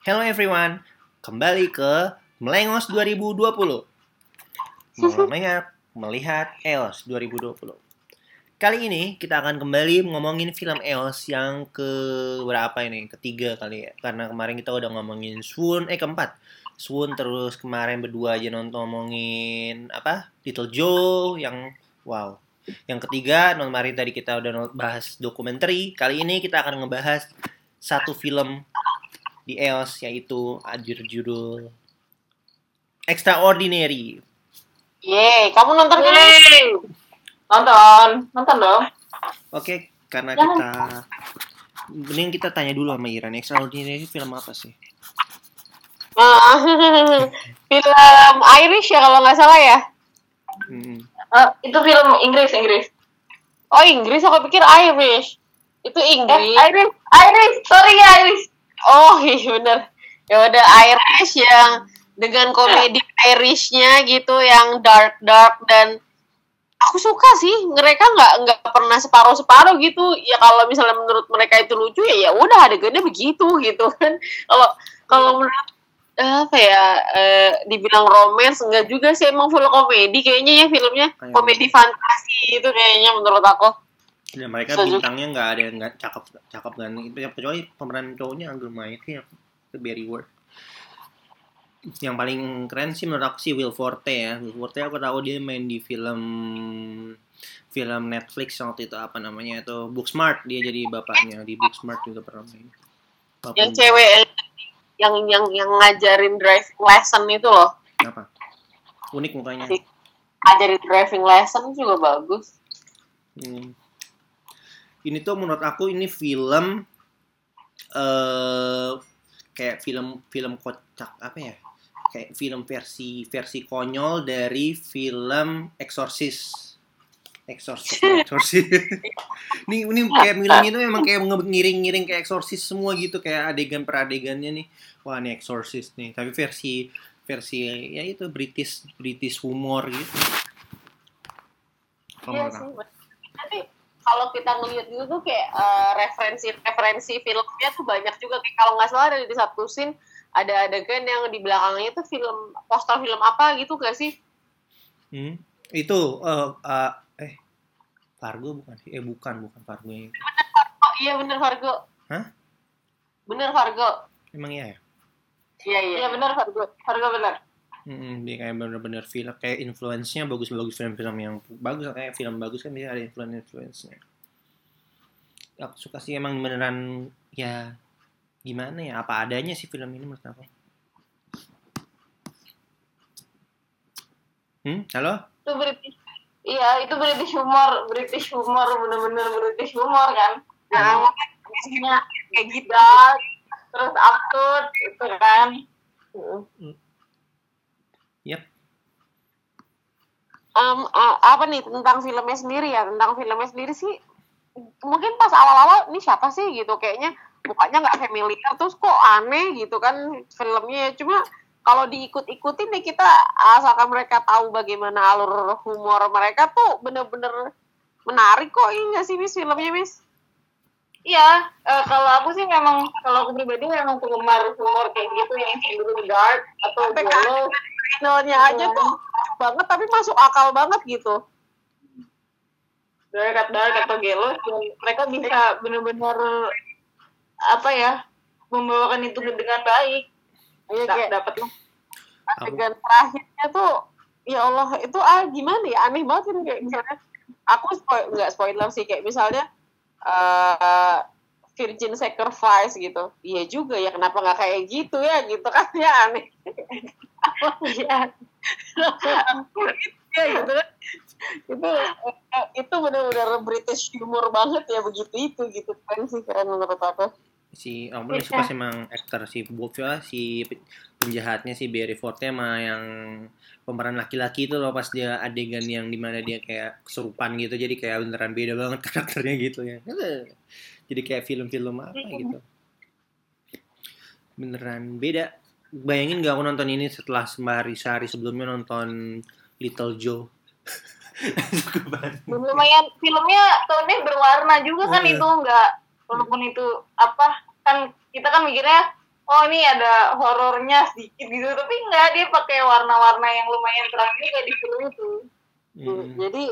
Hello everyone, kembali ke Melengos 2020. Mengingat melihat EOS 2020. Kali ini kita akan kembali ngomongin film EOS yang ke berapa ini? Ketiga kali ya. Karena kemarin kita udah ngomongin Swoon, eh keempat. Swoon terus kemarin berdua aja nonton ngomongin apa? Little Joe yang wow. Yang ketiga, non kemarin tadi kita udah bahas dokumenter. Kali ini kita akan ngebahas satu film di EOS yaitu anjir judul Extraordinary. Yeay, kamu nonton kan? Nonton, nonton dong. Oke, karena Jangan. kita mending kita tanya dulu sama Iran Extraordinary film apa sih? Ah, film Irish ya kalau nggak salah ya. Hmm. Eh, itu film Inggris Inggris Oh Inggris, aku pikir Irish. Itu eh, Inggris. Irish Irish sorry ya Irish Oh iya bener. Ya udah Irish yang dengan komedi Irishnya gitu yang dark dark dan aku suka sih. Mereka nggak nggak pernah separuh separuh gitu. Ya kalau misalnya menurut mereka itu lucu ya ya udah adegannya begitu gitu kan. Kalau kalau menurut eh, apa ya eh, dibilang romance enggak juga sih. Emang full komedi kayaknya ya filmnya. Komedi fantasi itu kayaknya menurut aku Ya, mereka Setuju. bintangnya nggak ada yang nggak cakep cakep kan itu ya kecuali pemeran cowoknya Angel Mayer sih itu Barry Ward. Yang paling keren sih menurut aku sih Will Forte ya. Will Forte aku tahu dia main di film film Netflix waktu itu apa namanya itu Booksmart. Dia jadi bapaknya di Booksmart juga pernah main. Bapak- yang cewek yang yang yang ngajarin driving lesson itu loh. Apa? Unik mukanya. Ngajarin driving lesson juga bagus. Hmm. Ini tuh menurut aku ini film eh kayak film film kocak apa ya? Kayak film versi versi konyol dari film Exorcist. Exorcist, Exorcist. ini ini kayak film itu memang kayak ngiring-ngiring kayak Exorcist semua gitu kayak adegan per adegannya nih. Wah, ini Exorcist nih. Tapi versi versi ya itu British British humor gitu. Iya sih. Tapi kalau kita ngeliat gitu tuh kayak eh, referensi-referensi filmnya tuh banyak juga. Kayak kalau nggak salah ada di satu scene ada adegan yang di belakangnya tuh film poster film apa gitu gak sih? Hmm. Itu eh eh, eh Fargo bukan sih? Eh bukan, bukan Fargo yang Oh iya bener Fargo. Hah? Bener Fargo. emang iya ya? Iya iya. Iya bener Fargo. Fargo bener. Mm, dia kayak bener-bener film kayak influence-nya bagus-bagus film-film yang bagus kayak film bagus kan dia ada influence-influence-nya. Aku suka sih emang beneran ya gimana ya apa adanya sih film ini menurut aku. Hmm, halo? itu British iya itu British humor British humor bener-bener British humor kan Nah, biasanya kayak gitu. terus absurd itu kan Em, eh, apa nih tentang filmnya sendiri ya? Tentang filmnya sendiri sih mungkin pas awal-awal ini siapa sih? gitu. Kayaknya mukanya nggak familiar terus kok aneh gitu kan filmnya. Cuma kalau diikut-ikutin nih kita asalkan mereka tahu bagaimana alur humor mereka tuh bener-bener menarik kok. Ini nggak sih mis filmnya mis Iya, eh, kalau aku sih memang kalau aku pribadi memang penggemar humor kayak gitu yang cenderung dark atau Sampai galau. finalnya aja Iya. tuh banget tapi masuk akal banget gitu dark dark atau gelo dan mereka bisa benar-benar apa ya membawakan itu dengan baik Iya, Da- dapat lah adegan terakhirnya tuh ya Allah itu ah gimana ya aneh banget gitu kayak misalnya aku spoil nggak spoiler sih kayak misalnya eh virgin sacrifice gitu. Iya juga ya kenapa nggak kayak gitu ya gitu kan ya aneh. Iya. ya gitu kan. Itu eh, itu benar-benar British humor banget ya begitu itu gitu. Kan sih keren menurut aku si aku paling suka sih emang aktor si Bob ya, si pe- penjahatnya si Barry Forte sama yang pemeran laki-laki itu loh pas dia adegan yang di mana dia kayak kesurupan gitu jadi kayak beneran beda banget karakternya gitu ya. Jadi kayak film-film apa gitu. Beneran beda. Bayangin gak aku nonton ini setelah sehari sehari sebelumnya nonton Little Joe. Lumayan. Filmnya tone berwarna juga kan Iya. itu enggak walaupun itu apa kan kita kan mikirnya oh ini ada horornya sedikit gitu tapi enggak dia pakai warna-warna yang lumayan terang juga di film itu Mm. Jadi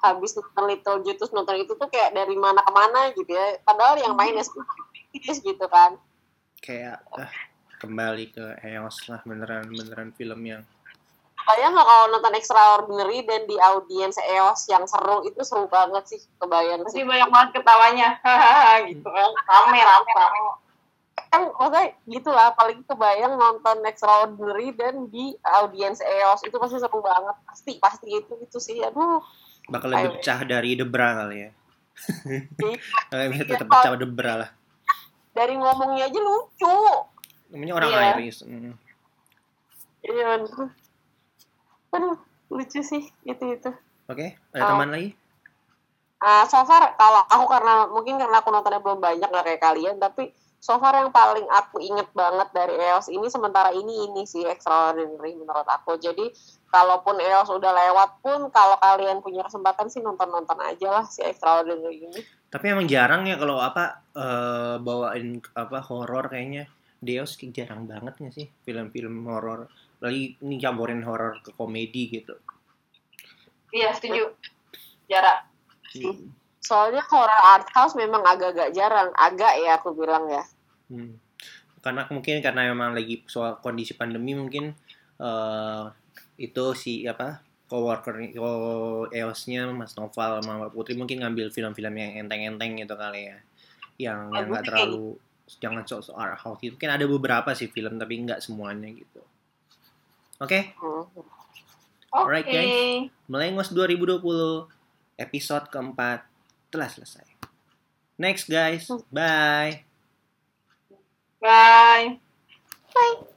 habis nonton Little Joe terus nonton itu tuh kayak dari mana ke mana gitu ya. Padahal yang main ya sedikit gitu kan. kayak ah, kembali ke EOS lah beneran beneran film yang Bayang nggak kalau nonton Extraordinary dan di audiens EOS yang seru itu seru banget sih kebayang pasti sih. banyak banget ketawanya gitu kan rame rame rame Kan maksudnya gitulah apalagi kebayang nonton Extraordinary dan di audiens EOS itu pasti seru banget. Pasti pasti itu itu sih. Aduh. bakal lebih Ayo. pecah dari Debra kali ya. Iya. Tetap pecah Debra lah. Dari ngomongnya aja lucu. Namanya orang Iya. Iris. Mm. Iya. Aduh. Lucu sih itu itu. Oke, ada Oh. teman lagi? Ah, so far kalau aku karena mungkin karena aku nontonnya belum banyak nggak kayak kalian, tapi so far yang paling aku inget banget dari EOS ini sementara ini ini sih extraordinary menurut aku. Jadi kalaupun EOS udah lewat pun kalau kalian punya kesempatan sih nonton-nonton aja lah si extraordinary ini. Tapi emang jarang ya kalau apa eh, bawain apa horor kayaknya. Deos jarang banget nggak sih film-film horor. Lagi ini campurin horor ke komedi gitu. iya setuju jarak Hmm. Soalnya horror art house memang agak-agak jarang, agak ya aku bilang ya. Hmm. Karena mungkin karena memang lagi soal kondisi pandemi mungkin eh itu si apa coworker co EOS-nya Mas Noval sama Mbak Putri mungkin ngambil film-film yang enteng-enteng gitu kali ya. Yang yang nggak Bagusnya terlalu jangan sok-sok art house itu kan ada beberapa sih film tapi nggak semuanya gitu. Oke, Hmm. oke Alright, guys. Melengos 2020 episode keempat telah selesai. Next guys, bye. bye